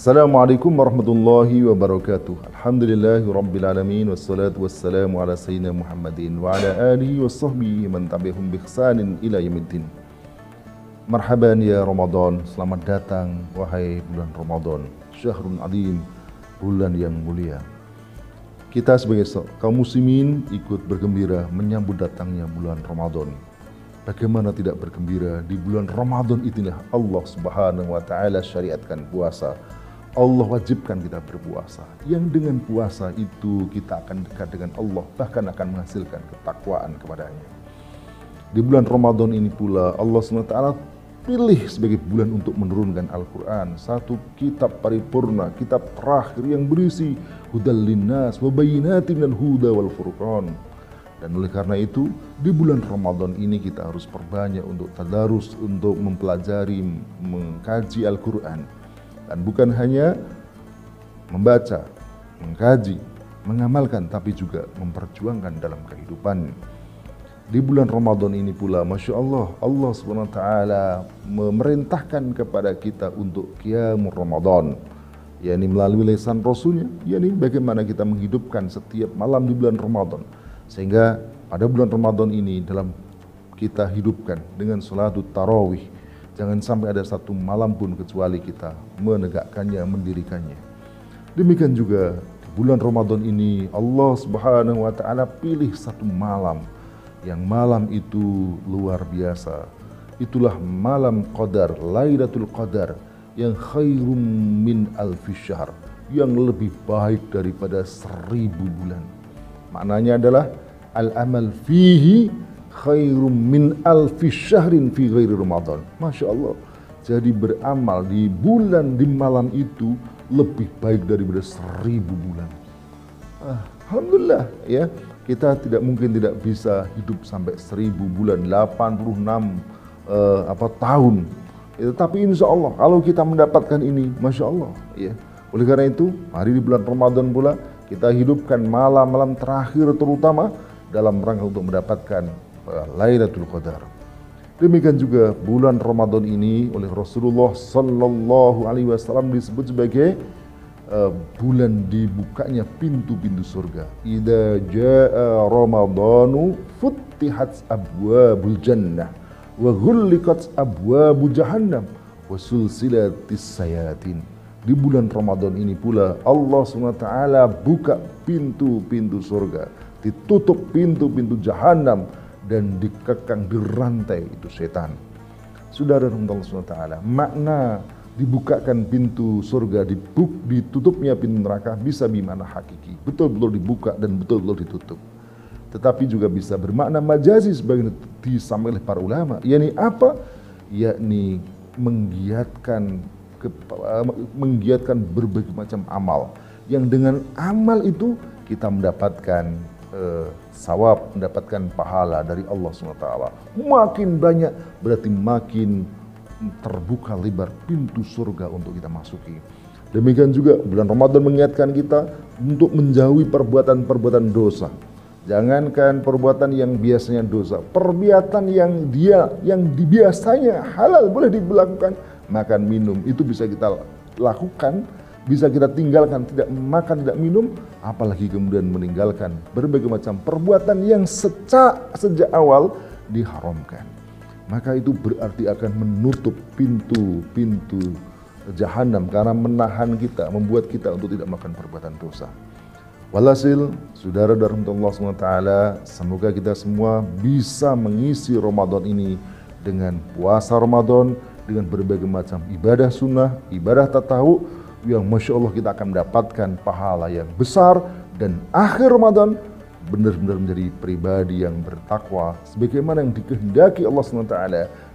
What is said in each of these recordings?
Assalamualaikum warahmatullahi wabarakatuh. Alhamdulillahi rabbil alamin wassalatu wassalamu ala sayyidina Muhammadin wa ala alihi wa sahbihi man tabi'ahum bi ihsanin ila yaumiddin. Marhaban ya Ramadan, selamat datang wahai bulan Ramadan. Syahrun adim, bulan yang mulia. Kita sebagai kaum muslimin ikut bergembira menyambut datangnya bulan Ramadan. Bagaimana tidak bergembira di bulan Ramadan itulah Allah Subhanahu wa taala syariatkan puasa Allah wajibkan kita berpuasa. Yang dengan puasa itu kita akan dekat dengan Allah, bahkan akan menghasilkan ketakwaan kepadanya. Di bulan Ramadan ini pula Allah SWT pilih sebagai bulan untuk menurunkan Al-Quran. Satu kitab paripurna, kitab terakhir yang berisi hudal linnas, wabayinatin dan huda wal furqan. Dan oleh karena itu, di bulan Ramadan ini kita harus perbanyak untuk tadarus, untuk mempelajari, mengkaji Al-Quran dan bukan hanya membaca, mengkaji, mengamalkan, tapi juga memperjuangkan dalam kehidupan. Di bulan Ramadan ini pula, Masya Allah, Allah SWT memerintahkan kepada kita untuk Qiyamul Ramadan. yakni melalui lesan Rasulnya, yakni bagaimana kita menghidupkan setiap malam di bulan Ramadan. Sehingga pada bulan Ramadan ini dalam kita hidupkan dengan salatut tarawih, Jangan sampai ada satu malam pun kecuali kita menegakkannya, mendirikannya. Demikian juga di bulan Ramadan ini Allah Subhanahu wa taala pilih satu malam yang malam itu luar biasa. Itulah malam Qadar, Lailatul Qadar yang khairum min alfi syahr, yang lebih baik daripada seribu bulan. Maknanya adalah al-amal fihi khairum min alfi syahrin fi ghairi Ramadan. Masya Allah. Jadi beramal di bulan di malam itu lebih baik daripada seribu bulan. Ah, Alhamdulillah ya kita tidak mungkin tidak bisa hidup sampai seribu bulan 86 uh, apa tahun. Ya, tapi insya Allah kalau kita mendapatkan ini, masya Allah ya. Oleh karena itu, hari di bulan Ramadan pula kita hidupkan malam-malam terakhir terutama dalam rangka untuk mendapatkan Lailatul Qadar. Demikian juga bulan Ramadan ini oleh Rasulullah Sallallahu Alaihi Wasallam disebut sebagai uh, bulan dibukanya pintu-pintu surga. Ida jaa Ramadanu futtihat abwabul jannah wa ghulliqat abwabu jahannam wa sulsilatis sayatin. Di bulan Ramadan ini pula Allah SWT buka pintu-pintu surga, ditutup pintu-pintu jahanam dan dikekang dirantai itu setan. Saudara Allah SWT, makna dibukakan pintu surga, dibuk, ditutupnya pintu neraka bisa bimana hakiki. Betul-betul dibuka dan betul-betul ditutup. Tetapi juga bisa bermakna majazi sebagai disampaikan oleh para ulama. yakni apa? Yakni menggiatkan menggiatkan berbagai macam amal. Yang dengan amal itu kita mendapatkan uh, sawab, mendapatkan pahala dari Allah SWT. Makin banyak berarti makin terbuka lebar pintu surga untuk kita masuki. Demikian juga bulan Ramadan mengingatkan kita untuk menjauhi perbuatan-perbuatan dosa. Jangankan perbuatan yang biasanya dosa, perbuatan yang dia yang biasanya halal boleh dilakukan, makan minum itu bisa kita lakukan bisa kita tinggalkan tidak makan tidak minum apalagi kemudian meninggalkan berbagai macam perbuatan yang sejak sejak awal diharamkan. Maka itu berarti akan menutup pintu-pintu jahanam karena menahan kita membuat kita untuk tidak melakukan perbuatan dosa. Walhasil, saudara dari Allah SWT, semoga kita semua bisa mengisi Ramadan ini dengan puasa Ramadan, dengan berbagai macam ibadah sunnah, ibadah tatahu, yang Masya Allah kita akan mendapatkan pahala yang besar dan akhir Ramadan benar-benar menjadi pribadi yang bertakwa sebagaimana yang dikehendaki Allah SWT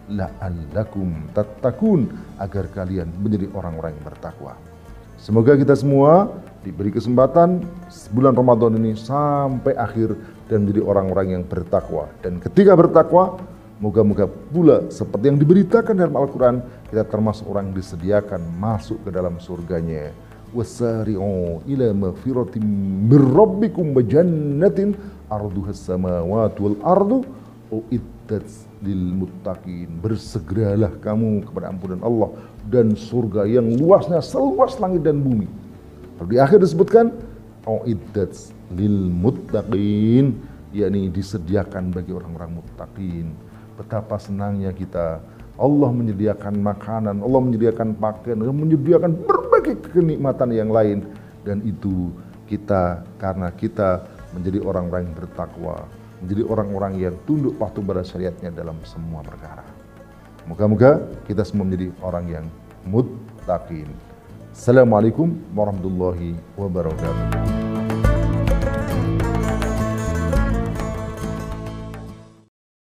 la'allakum tattaqun agar kalian menjadi orang-orang yang bertakwa. Semoga kita semua diberi kesempatan bulan Ramadan ini sampai akhir dan menjadi orang-orang yang bertakwa. Dan ketika bertakwa, Moga-moga pula seperti yang diberitakan dalam Al-Quran, kita termasuk orang yang disediakan masuk ke dalam surganya. Wasari'u ila maghfiratin min rabbikum wa jannatin arduha samawati wal ardu uiddat lil muttaqin. Bersegeralah kamu kepada ampunan Allah dan surga yang luasnya seluas langit dan bumi. Lalu di akhir disebutkan uiddat lil muttaqin yakni disediakan bagi orang-orang muttaqin betapa senangnya kita Allah menyediakan makanan, Allah menyediakan pakaian, Allah menyediakan berbagai kenikmatan yang lain dan itu kita karena kita menjadi orang-orang yang bertakwa, menjadi orang-orang yang tunduk patuh pada syariatnya dalam semua perkara. Moga-moga kita semua menjadi orang yang muttaqin. Assalamualaikum warahmatullahi wabarakatuh.